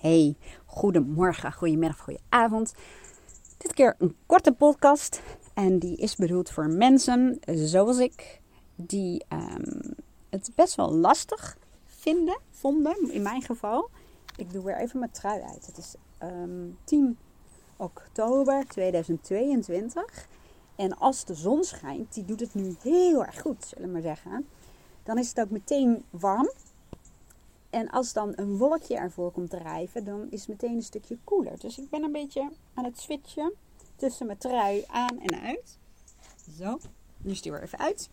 Hey, goedemorgen, goedemiddag, goedenavond. Dit keer een korte podcast en die is bedoeld voor mensen zoals ik die um, het best wel lastig vinden, vonden in mijn geval. Ik doe weer even mijn trui uit. Het is um, ehm, 10 oktober 2022 en als de zon schijnt, die doet het nu heel erg goed, zullen we maar zeggen. Dan is het ook meteen warm. En als dan een wolkje ervoor komt drijven, dan is het meteen een stukje koeler. Dus ik ben een beetje aan het switchen tussen mijn trui aan en uit. Zo, nu stuur er even uit.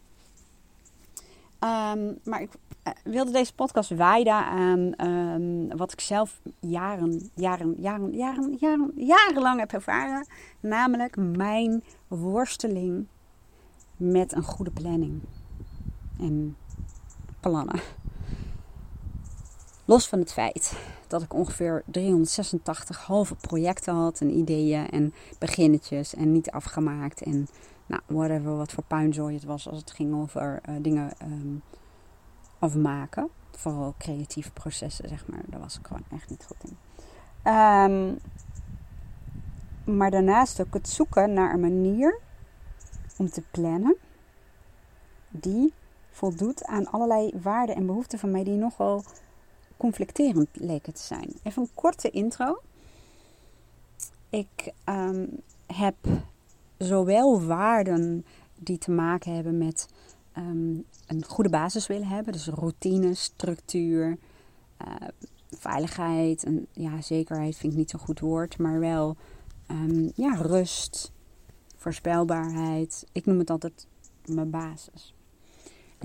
Um, maar ik uh, wilde deze podcast wijden aan um, wat ik zelf jaren, jaren, jaren, jaren, jaren, jarenlang heb ervaren. Namelijk mijn worsteling met een goede planning. En plannen. Los van het feit dat ik ongeveer 386 halve projecten had en ideeën en beginnetjes en niet afgemaakt en nou, whatever, wat voor puinzooi het was als het ging over uh, dingen um, afmaken. Vooral creatieve processen, zeg maar. Daar was ik gewoon echt niet goed in. Um, maar daarnaast ook het zoeken naar een manier om te plannen die voldoet aan allerlei waarden en behoeften van mij die nogal conflicterend leken te zijn. Even een korte intro. Ik um, heb zowel waarden die te maken hebben met um, een goede basis willen hebben, dus routine, structuur, uh, veiligheid en ja, zekerheid vind ik niet zo'n goed woord, maar wel ja, rust, voorspelbaarheid. Ik noem het altijd mijn basis.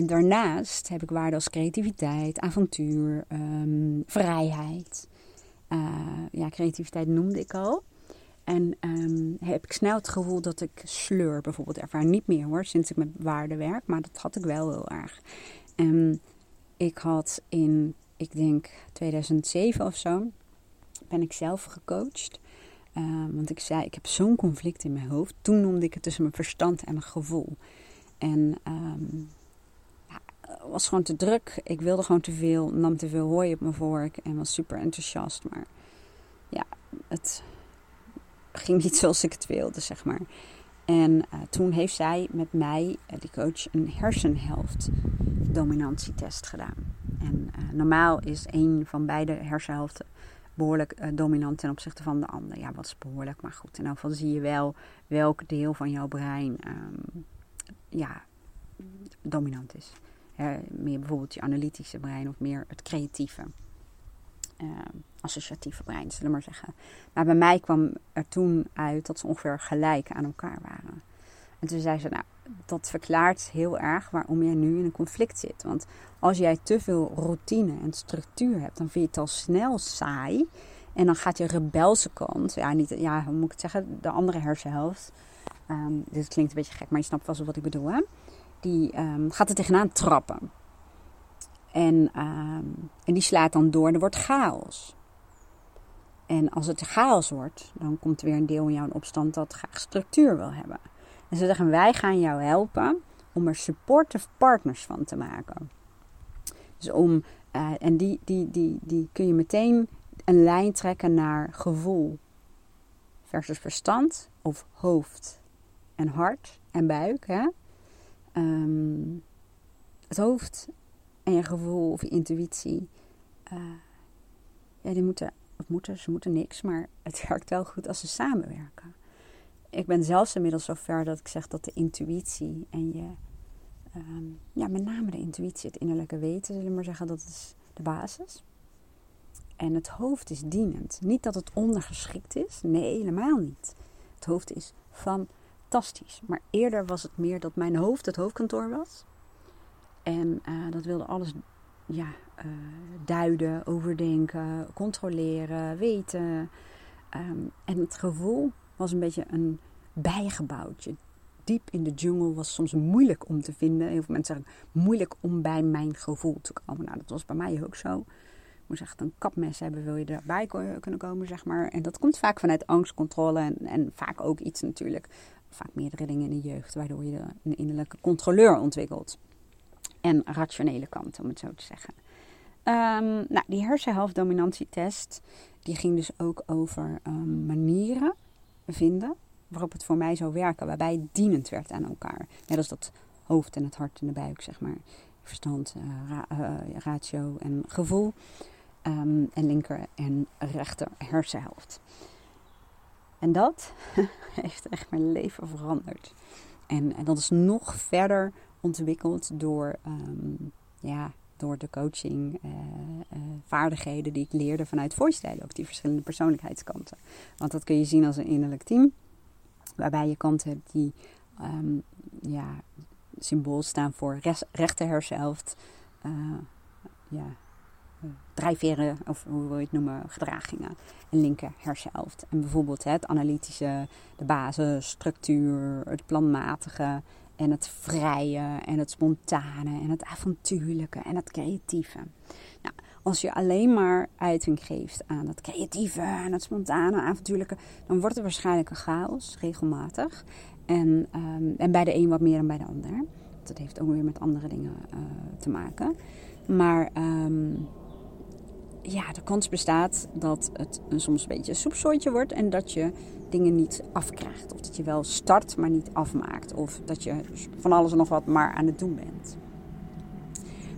En daarnaast heb ik waarden als creativiteit, avontuur, um, vrijheid. Uh, ja, creativiteit noemde ik al. En um, heb ik snel het gevoel dat ik sleur bijvoorbeeld ervaar. Niet meer hoor, sinds ik met waarden werk. Maar dat had ik wel heel erg. En ik had in, ik denk 2007 of zo, ben ik zelf gecoacht. Want ik zei, ik heb zo'n conflict in mijn hoofd. Toen noemde ik het tussen mijn verstand en mijn gevoel. En um, was gewoon te druk. Ik wilde gewoon te veel, nam te veel hooi op mijn vork en was super enthousiast. Maar ja, het ging niet zoals ik het wilde, zeg maar. En uh, toen heeft zij met mij, uh, die coach, een hersenhelft dominantietest gedaan. En uh, normaal is een van beide hersenhelften behoorlijk dominant ten opzichte van de ander. Ja, wat is behoorlijk, maar goed. In elk geval zie je wel welk deel van jouw brein um, ja, dominant is meer bijvoorbeeld je analytische brein of meer het creatieve. Uh, associatieve brein, zullen we maar zeggen. Maar bij mij kwam er toen uit dat ze ongeveer gelijk aan elkaar waren. En toen zei ze, nou, dat verklaart heel erg waarom jij nu in een conflict zit. Want als jij te veel routine en structuur hebt, dan vind je het al snel saai. En dan gaat je rebelse kant, ja, niet, ja hoe moet ik het zeggen, de andere hersenhelft. Um, dit klinkt een beetje gek, maar je snapt vast wel wat ik bedoel, hè? Die um, gaat er tegenaan trappen. En, um, en die slaat dan door en er wordt chaos. En als het chaos wordt, dan komt er weer een deel in jou in opstand dat graag structuur wil hebben. En ze zeggen: Wij gaan jou helpen om er supportive partners van te maken. Dus om, uh, en die, die, die, die kun je meteen een lijn trekken naar gevoel versus verstand of hoofd en hart en buik. Hè? Um, het hoofd en je gevoel of je intuïtie. Uh, ja, die moeten, of moeten, ze moeten niks, maar het werkt wel goed als ze samenwerken. Ik ben zelfs inmiddels zo ver dat ik zeg dat de intuïtie en je, um, ja, met name de intuïtie, het innerlijke weten, zullen we maar zeggen, dat is de basis. En het hoofd is dienend. Niet dat het ondergeschikt is, nee, helemaal niet. Het hoofd is van fantastisch. Maar eerder was het meer dat mijn hoofd het hoofdkantoor was. En uh, dat wilde alles ja, uh, duiden, overdenken, controleren, weten. Um, en het gevoel was een beetje een bijgebouwtje. Diep in de jungle was soms moeilijk om te vinden. Heel veel mensen zeggen moeilijk om bij mijn gevoel te komen. Nou, dat was bij mij ook zo. Je moet echt een kapmes hebben, wil je erbij kunnen komen, zeg maar. En dat komt vaak vanuit angstcontrole en, en vaak ook iets natuurlijk vaak meerdere dingen in de jeugd, waardoor je een innerlijke controleur ontwikkelt. En rationele kant, om het zo te zeggen. Ehm, nou, die hersenhelftdominantietest, die ging dus ook over um, manieren vinden waarop het voor mij zou werken, waarbij het dienend werd aan elkaar. Net als dat hoofd en het hart en de buik, zeg maar. Verstand, uh, ratio en gevoel. Um, en linker en rechter hersenhelft. En dat heeft echt mijn leven veranderd. En, dat is nog verder ontwikkeld door, um, ja, door de coaching, uh, uh, vaardigheden die ik leerde vanuit voice ook die verschillende persoonlijkheidskanten. Want dat kun je zien als een innerlijk team, waarbij je kanten hebt die um, ja, symbool staan voor res, rechter uh, ja, drijfveren, of hoe wil je het noemen, gedragingen. En linker hersenhelft. En bijvoorbeeld het analytische, de basis, structuur, het planmatige en het vrije en het spontane en het avontuurlijke en het creatieve. Nou, als je alleen maar uiting geeft aan het creatieve en het spontane, avontuurlijke, dan wordt het waarschijnlijk een chaos, regelmatig. En, um, en bij de een wat meer dan bij de ander. Dat heeft ook weer met andere dingen uh, te maken. Maar um, ja, de kans bestaat dat het soms een beetje een soepsoortje wordt en dat je dingen niet afkrijgt. Of dat je wel start, maar niet afmaakt. Of dat je van alles en nog wat maar aan het doen bent.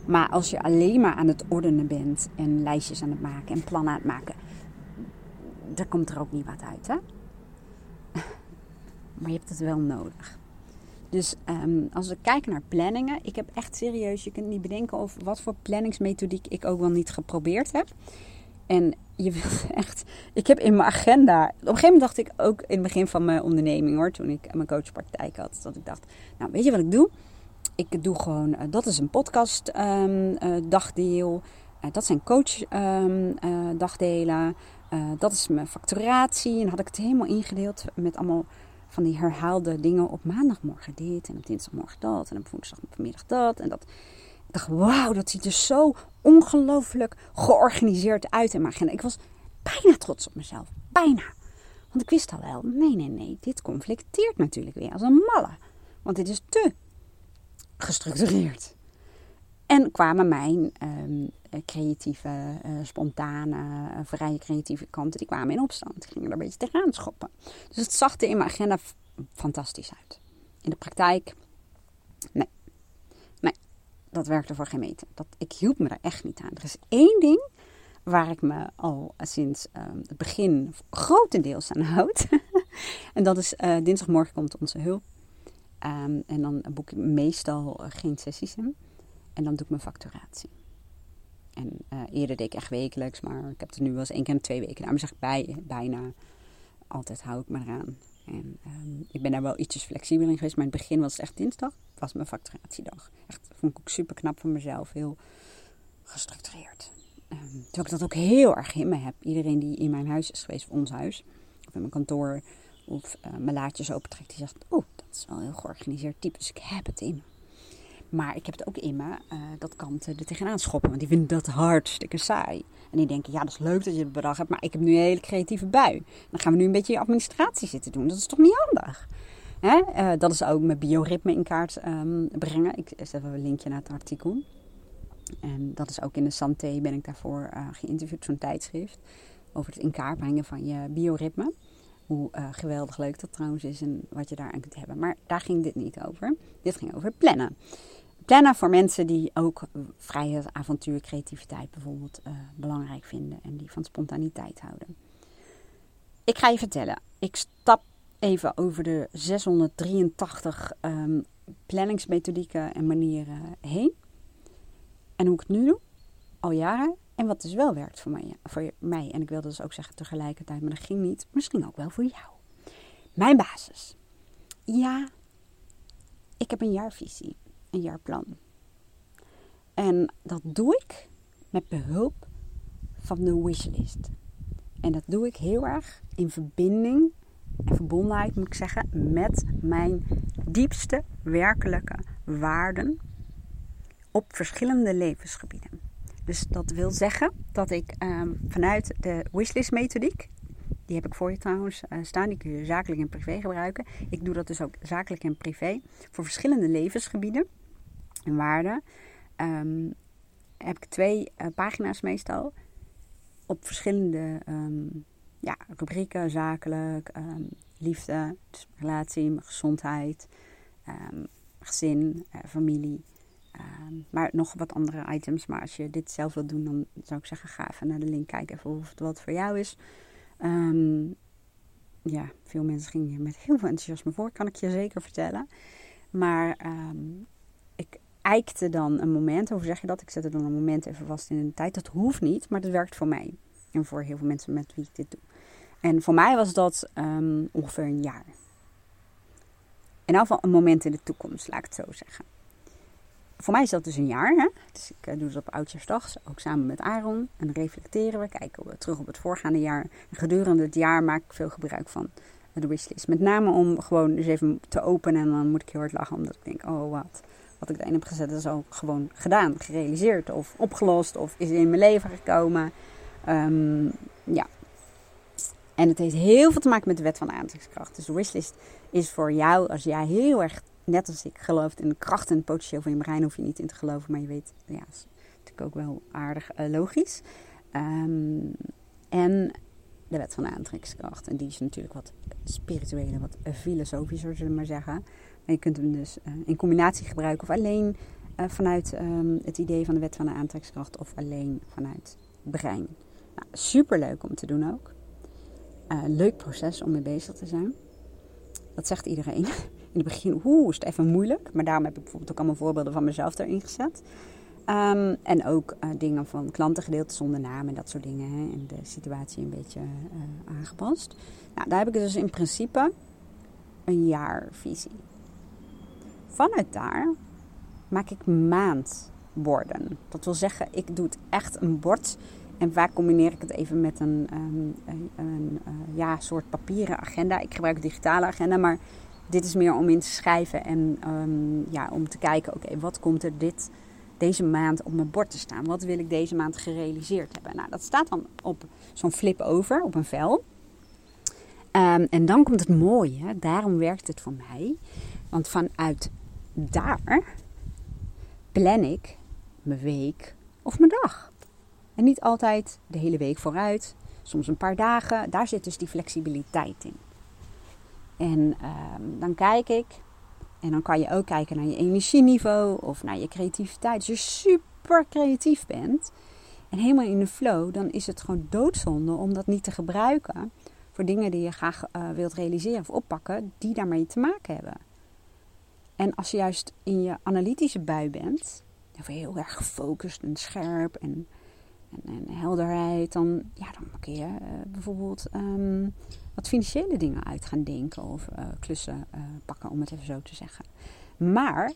Maar als je alleen maar aan het ordenen bent en lijstjes aan het maken en plannen aan het maken, dan komt er ook niet wat uit, hè? Maar je hebt het wel nodig. Dus um, als we kijken naar planningen, ik heb echt serieus, je kunt niet bedenken of wat voor planningsmethodiek ik ook wel niet geprobeerd heb. En je wilt echt, ik heb in mijn agenda, op een gegeven moment dacht ik ook in het begin van mijn onderneming hoor, toen ik mijn coachpraktijk had, dat ik dacht, nou weet je wat ik doe? Ik doe gewoon, uh, dat is een podcast um, uh, dagdeel, uh, dat zijn coach um, dagdelen, dat is mijn facturatie. En had ik het helemaal ingedeeld met allemaal van die herhaalde dingen op maandagmorgen dit en op dinsdagmorgen dat en op woensdagmiddag dat. En dat. Ik dacht, wauw, dat ziet er zo ongelooflijk georganiseerd uit in mijn agenda. Ik was bijna trots op mezelf. Bijna. Want ik wist al wel, nee, nee, nee, dit conflicteert natuurlijk weer als een malle. Want dit is te gestructureerd. En kwamen mijn um, creatieve, uh, spontane, uh, vrije creatieve kanten, die kwamen in opstand. Die gingen er een beetje tegenaan schoppen. Dus het zag er in mijn agenda fantastisch uit. In de praktijk, nee. Nee, dat werkte voor geen meter. Dat, ik hield me er echt niet aan. Er is één ding waar ik me al sinds uh, het begin grotendeels aan houd. en dat is dinsdagmorgen komt onze hulp. Um, en dan boek ik meestal geen sessies in. En dan doe ik mijn facturatie. En uh, eerder deed ik echt wekelijks, maar ik heb het nu wel eens één keer in twee weken. Daarom zeg ik bij, bijna altijd hou ik me eraan. En um, ik ben daar wel ietsjes flexibel in geweest, maar in het begin was het echt dinsdag, was mijn facturatiedag. Echt, vond ik ook super knap van mezelf, heel gestructureerd. Um, terwijl ik dat ook heel erg in me heb. Iedereen die in mijn huis is geweest, of ons huis, of in mijn kantoor, of uh, mijn laadjes opentrekt, die zegt, oh, dat is wel een heel georganiseerd type, dus ik heb het in me. Maar ik heb het ook in me uh, dat kanten er tegenaan schoppen. Want die vinden dat hartstikke saai. En die denken, ja, dat is leuk dat je het bedacht hebt, maar ik heb nu een hele creatieve bui. Dan gaan we nu een beetje administratie zitten doen. Dat is toch niet handig? Hè? Uh, dat is ook mijn bioritme in kaart um, brengen. Ik zet even een linkje naar het artikel. En dat is ook in de Santé ben ik daarvoor uh, geïnterviewd, zo'n tijdschrift. Over het in kaart brengen van je bioritme. Hoe geweldig leuk dat trouwens is en wat je daar aan kunt hebben. Maar daar ging dit niet over. Dit ging over plannen plannen voor mensen die ook vrije avontuur, creativiteit bijvoorbeeld uh, belangrijk vinden en die van spontaniteit houden. Ik ga je vertellen, ik stap even over de 683 um, ehm, planningsmethodieken en manieren heen. En hoe ik het nu doe, al jaren. En wat dus wel werkt voor mij. Voor mij. En ik wilde dus ook zeggen tegelijkertijd, maar dat ging niet. Misschien ook wel voor jou. Mijn basis. Ja, ik heb een jaarvisie een jaarplan. En dat doe ik met behulp van de wishlist. En dat doe ik heel erg in verbinding en verbondenheid, moet ik zeggen, met mijn diepste werkelijke waarden op verschillende levensgebieden. Dus dat wil zeggen dat ik um, vanuit de wishlist methodiek, die heb ik voor je trouwens uh, staan, die kun je zakelijk en privé gebruiken. Ik doe dat dus ook zakelijk en privé voor verschillende levensgebieden en waarden. Um, heb ik twee uh, pagina's meestal. Op verschillende ehm, ja, rubrieken, zakelijk, um, liefde, dus relatie, gezondheid, gezin, uh, familie. maar nog wat andere items. Maar als je dit zelf wilt doen, dan zou ik zeggen: ga even naar de link kijken even of het wat voor jou is. ja, veel mensen gingen hier met heel veel enthousiasme voor, kan ik je zeker vertellen. Maar eikte dan een moment, hoe zeg je dat? Ik zet er dan een moment even vast in de tijd. Dat hoeft niet, maar dat werkt voor mij. En voor heel veel mensen met wie ik dit doe. En voor mij was dat um, ongeveer een jaar. In elk geval een moment in de toekomst, laat ik het zo zeggen. Voor mij is dat dus een jaar. Hè? Dus ik uh, doe het op Oudjaarsdag, ook samen met Aaron. En reflecteren we, kijken we terug op het voorgaande jaar. En gedurende het jaar maak ik veel gebruik van de wishlist. Met name om gewoon dus even te openen. En dan moet ik heel hard lachen, omdat ik denk, oh wat wat ik erin heb gezet, is ook gewoon gedaan, gerealiseerd of opgelost of is in mijn leven gekomen. Um, ja. En het heeft heel veel te maken met de wet van de aantrekkingskracht. Dus de wishlist is voor jou, als jij heel erg, net als ik, gelooft in de kracht en het potentieel van je brein, hoef je niet in te geloven, maar je weet, ja, is natuurlijk ook wel aardig uh, logisch. Um, en de wet van de aantrekkingskracht. En die is natuurlijk wat spirituele, wat filosofischer, zullen we maar zeggen. En je kunt hem dus uh, in combinatie gebruiken of alleen uh, vanuit um, het idee van de wet van de aantrekkingskracht of alleen vanuit brein. Nou, super leuk om te doen ook. Uh, leuk proces om mee bezig te zijn. Dat zegt iedereen. In het begin oeh, is het even moeilijk. Maar daarom heb ik bijvoorbeeld ook allemaal voorbeelden van mezelf erin gezet. Um, en ook dingen van klanten gedeeld zonder naam en dat soort dingen. Hè, en de situatie een beetje aangepast. Nou, daar heb ik dus in principe een jaarvisie. Vanuit daar maak ik maandborden. Dat wil zeggen, ik doe het echt een bord. En vaak combineer ik het even met een, um, een, uh, ja, soort papieren agenda. Ik gebruik digitale agenda, maar dit is meer om in te schrijven en um, ja, om te kijken, oké, wat komt er dit, deze maand op mijn bord te staan? Wat wil ik deze maand gerealiseerd hebben? Nou, dat staat dan op zo'n flip over, op een vel. Um, en dan komt het mooie, daarom werkt het voor mij. Want vanuit daar plan ik mijn week of mijn dag. En niet altijd de hele week vooruit, soms een paar dagen. Daar zit dus die flexibiliteit in. En ehm, dan kijk ik, en dan kan je ook kijken naar je energieniveau of naar je creativiteit. Als je super creatief bent en helemaal in de flow, dan is het gewoon doodzonde om dat niet te gebruiken voor dingen die je graag uh, wilt realiseren of oppakken, die daarmee te maken hebben. En als je juist in je analytische bui bent, of heel erg gefocust en scherp en, en, helderheid, dan, ja, dan kun je uh, bijvoorbeeld um, wat financiële dingen uit gaan denken of uh, klussen uh, pakken, om het even zo te zeggen. Maar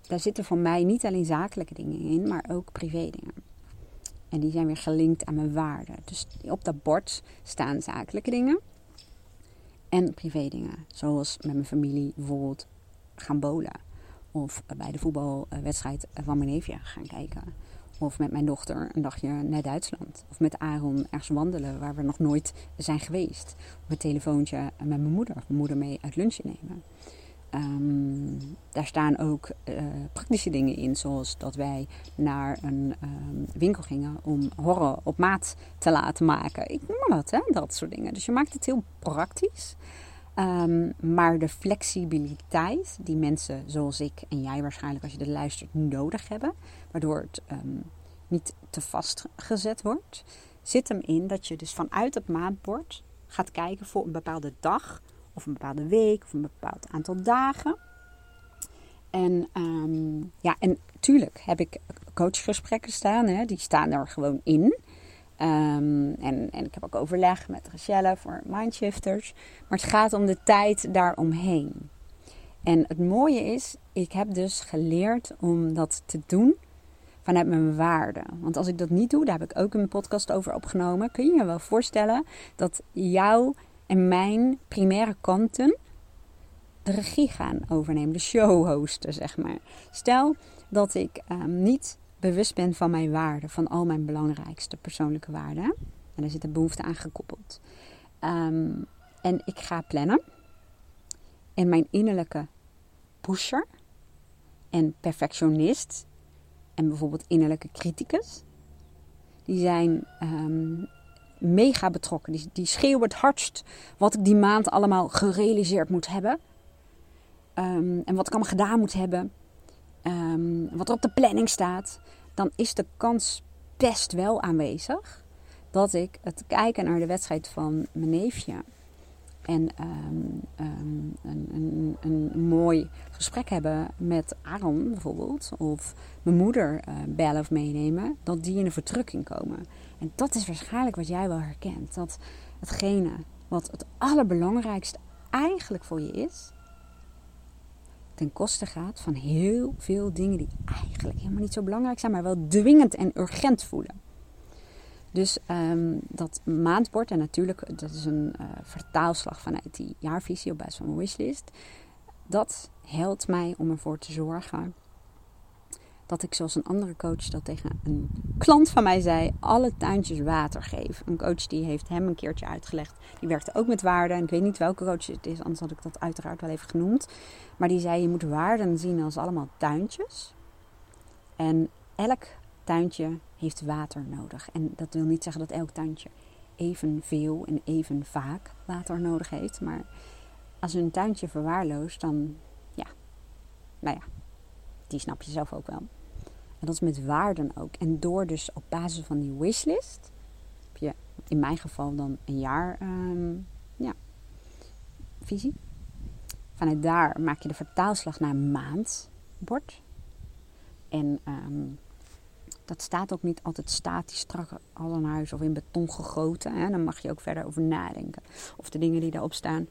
daar zitten voor mij niet alleen zakelijke dingen in, maar ook privé dingen. En die zijn weer gelinkt aan mijn waarden. Dus op dat bord staan zakelijke dingen en privé dingen. Zoals met mijn familie bijvoorbeeld gaan bowlen. Of bij de voetbalwedstrijd van mijn gaan kijken. Of met mijn dochter een dagje naar Duitsland. Of met Aaron ergens wandelen waar we nog nooit zijn geweest. Of een telefoontje met mijn moeder. Mijn moeder mee uit lunchen nemen. Um, daar staan ook praktische dingen in, zoals dat wij naar een um, winkel gingen om horror op maat te laten maken. Ik noem maar wat, hè? dat soort dingen. Dus je maakt het heel praktisch. Um, maar de flexibiliteit die mensen zoals ik en jij waarschijnlijk als je dit luistert nodig hebben, waardoor het um, niet te vastgezet wordt, zit hem in dat je dus vanuit het maandbord gaat kijken voor een bepaalde dag of een bepaalde week of een bepaald aantal dagen. En um, ja, en tuurlijk heb ik coachgesprekken staan, hè, die staan er gewoon in. Um, en, en ik heb ook overleg met Rachelle voor Mindshifters. Maar het gaat om de tijd daaromheen. En het mooie is, ik heb dus geleerd om dat te doen vanuit mijn waarden. Want als ik dat niet doe, daar heb ik ook een podcast over opgenomen. Kun je je wel voorstellen dat jouw en mijn primaire kanten de regie gaan overnemen, de show hosten, zeg maar. Stel dat ik um, niet bewust ben van mijn waarden, van al mijn belangrijkste persoonlijke waarden. En daar zit een behoefte aan gekoppeld. Um, en ik ga plannen. En mijn innerlijke pusher en perfectionist, en bijvoorbeeld innerlijke criticus. Die zijn ehm, mega betrokken. Die, die schreeuwen het hardst wat ik die maand allemaal gerealiseerd moet hebben. Ehm, en wat ik allemaal gedaan moet hebben. Um, wat er op de planning staat. Dan is de kans best wel aanwezig dat ik het kijken naar de wedstrijd van mijn neefje en um, um, een, een, een, mooi gesprek hebben met Aaron bijvoorbeeld, of mijn moeder uh, bellen of meenemen, dat die in een verdrukking komen. En dat is waarschijnlijk wat jij wel herkent. Dat hetgene wat het allerbelangrijkste eigenlijk voor je is, ten koste gaat van heel veel dingen die eigenlijk helemaal niet zo belangrijk zijn, maar wel dwingend en urgent voelen. Dus um, dat maandbord, en natuurlijk, dat is een uh, vertaalslag vanuit die jaarvisie op basis van mijn wishlist. Dat helpt mij om ervoor te zorgen dat ik, zoals een andere coach dat tegen een klant van mij zei, alle tuintjes water geef. Een coach die heeft hem een keertje uitgelegd. Die werkte ook met waarden. En ik weet niet welke coach het is, anders had ik dat uiteraard wel even genoemd. Maar die zei: je moet waarden zien als allemaal tuintjes. En elk tuintje heeft water nodig. En dat wil niet zeggen dat elk tuintje evenveel en even vaak water nodig heeft. Maar als een tuintje verwaarloost, dan ja, nou ja, die snap je zelf ook wel. En dat is met waarden ook. En door dus op basis van die wishlist, heb je in mijn geval dan een jaar um, ja, visie. Vanuit daar maak je de vertaalslag naar maandbord. En um, dat staat ook niet altijd statisch strak al een huis of in beton gegoten. Hè? Dan mag je ook verder over nadenken. Of de dingen die daarop staan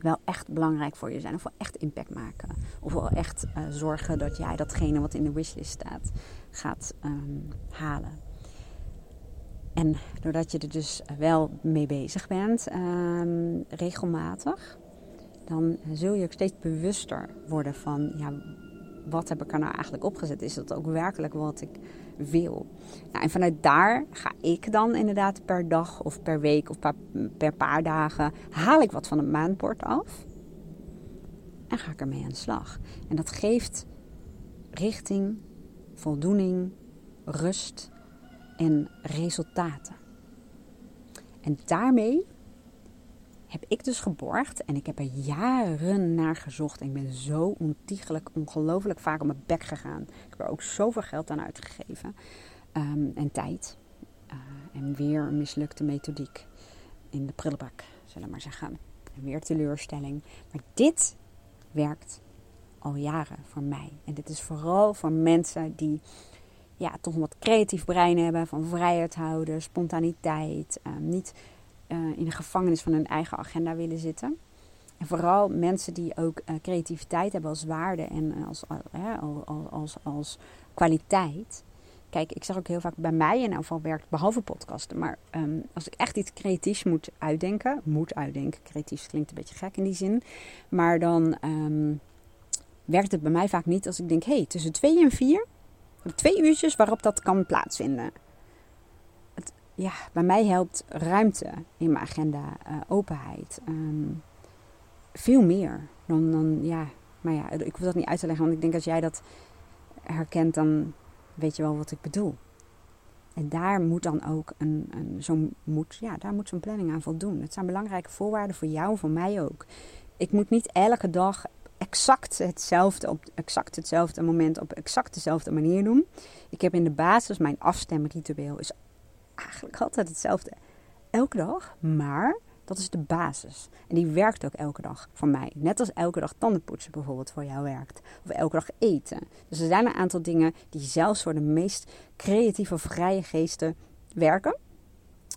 wel echt belangrijk voor je zijn. Of wel echt impact maken. Of wel echt uh, zorgen dat jij datgene wat in de wishlist staat gaat um, halen. En doordat je er dus wel mee bezig bent, um, regelmatig, dan zul je ook steeds bewuster worden van ja, wat heb ik er nou eigenlijk opgezet? Is dat ook werkelijk wat ik wil? Nou, en vanuit daar ga ik dan inderdaad per dag of per week of per paar dagen haal ik wat van het maandbord af. En ga ik ermee aan de slag. En dat geeft richting, voldoening, rust en resultaten. En daarmee heb ik dus geborgd. En ik heb er jaren naar gezocht. En ik ben zo ontiegelijk, ongelooflijk vaak op mijn bek gegaan. Ik heb er ook zoveel geld aan uitgegeven. Um, en tijd. Uh, en weer een mislukte methodiek in de prullenbak, zullen we maar zeggen. En weer teleurstelling. Maar dit werkt al jaren voor mij. En dit is vooral voor mensen die ja, toch een wat creatief brein hebben. Van vrijheid houden, spontaniteit. Um, niet uh, in de gevangenis van hun eigen agenda willen zitten. En vooral mensen die ook uh, creativiteit hebben als waarde en uh, als, als, als, als, kwaliteit. Kijk, ik zeg ook heel vaak bij mij in geval werkt, behalve podcasten. Maar um, als ik echt iets creatiefs moet uitdenken, moet uitdenken. Creatief klinkt een beetje gek in die zin. Maar dan um, werkt het bij mij vaak niet als ik denk, hé, hey, tussen twee en vier, twee uurtjes waarop dat kan plaatsvinden ja, bij mij helpt ruimte in mijn agenda, uh, openheid. Um, veel meer dan, ja, maar ja, ik hoef dat niet uit te leggen, want ik denk als jij dat herkent, dan weet je wel wat ik bedoel. En daar moet dan ook een, een zo'n ja, daar moet zo'n planning aan voldoen. Het zijn belangrijke voorwaarden voor jou, voor mij ook. Ik moet niet elke dag exact hetzelfde op exact hetzelfde moment op exact dezelfde manier doen. Ik heb in de basis mijn afstemritueel is eigenlijk altijd hetzelfde. Elke dag, maar dat is de basis. En die werkt ook elke dag voor mij. Net als elke dag tandenpoetsen bijvoorbeeld voor jou werkt. Of elke dag eten. Dus er zijn een aantal dingen die zelfs voor de meest creatieve, vrije geesten werken.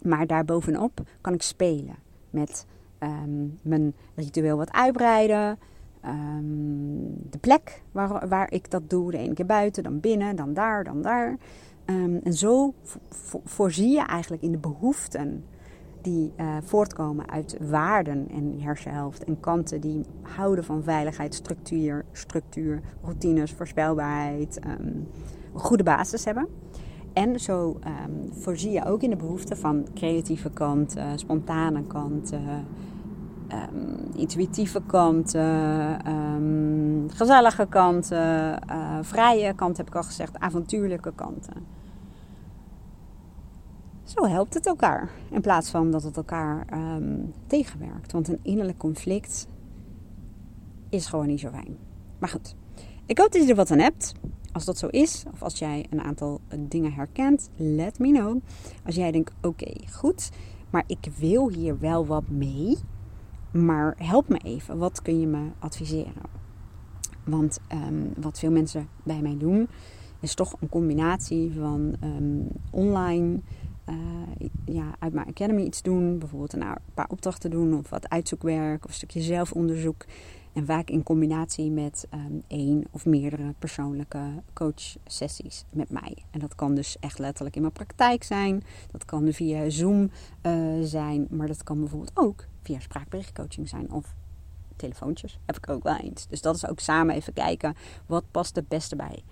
Maar daarbovenop kan ik spelen. Met um, mijn ritueel wat uitbreiden. Um, de plek waar, waar ik dat doe. De ene keer buiten, dan binnen, dan daar, dan daar. Um, en zo voorzie je eigenlijk in de behoeften die uh, voortkomen uit waarden en hersenhelft en kanten die houden van veiligheid, structuur, structuur routines, voorspelbaarheid, een goede basis hebben. En zo um, voorzie je ook in de behoeften van creatieve kanten, spontane kanten, intuïtieve kanten, gezellige kanten, uh, vrije kanten heb ik al gezegd, avontuurlijke kanten. Zo helpt het elkaar. In plaats van dat het elkaar um, tegenwerkt. Want een innerlijk conflict is gewoon niet zo fijn. Maar goed, ik hoop dat je er wat aan hebt. Als dat zo is, of als jij een aantal dingen herkent, let me know. Als jij denkt, oké, goed, maar ik wil hier wel wat mee. Maar help me even, wat kun je me adviseren? Want um, wat veel mensen bij mij doen, is toch een combinatie van um, online uh, ja, uit mijn academy iets doen. Bijvoorbeeld een paar opdrachten doen of wat uitzoekwerk of een stukje zelfonderzoek. En vaak in combinatie met um, één of meerdere persoonlijke coachsessies met mij. En dat kan dus echt letterlijk in mijn praktijk zijn. Dat kan via Zoom uh, zijn. Maar dat kan bijvoorbeeld ook via spraakberichtcoaching zijn. Of telefoontjes heb ik ook wel eens. Dus dat is ook samen even kijken. Wat past het beste bij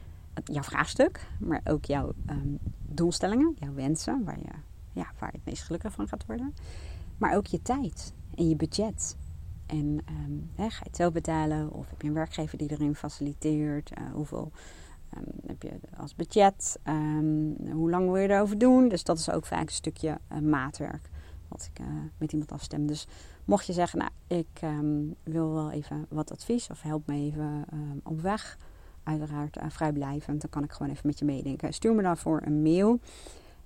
jouw vraagstuk. Maar ook jouw um, doelstellingen. Jouw wensen. Waar je, ja, waar je het meest gelukkig van gaat worden. Maar ook je tijd en je budget. En um, hè, ga je het zelf betalen of heb je een werkgever die erin faciliteert? Uh, hoeveel um, heb je als budget? Hoe lang wil je erover doen? Dus dat is ook vaak een stukje uh, maatwerk wat ik uh, met iemand afstem. Dus mocht je zeggen, nou, ik wil wel even wat advies of help me even op weg. Uiteraard vrijblijvend, dan kan ik gewoon even met je meedenken. Stuur me daarvoor een mail.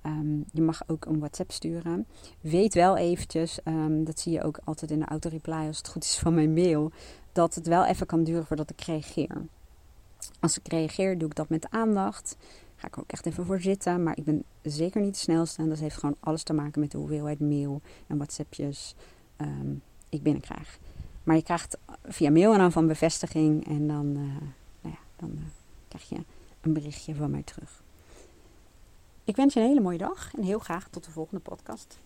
Um, je mag ook een WhatsApp sturen. Weet wel eventjes, um, dat zie je ook altijd in de auto-reply als het goed is van mijn mail, dat het wel even kan duren voordat ik reageer. Als ik reageer, doe ik dat met aandacht. Ga ik ook echt even voor zitten. Maar ik ben zeker niet de snelste. En dat heeft gewoon alles te maken met de hoeveelheid mail en WhatsAppjes um, ik binnenkrijg. Maar je krijgt via mail en dan van bevestiging. En dan, uh, ja, dan uh, krijg je een berichtje van mij terug. Ik wens je een hele mooie dag en heel graag tot de volgende podcast.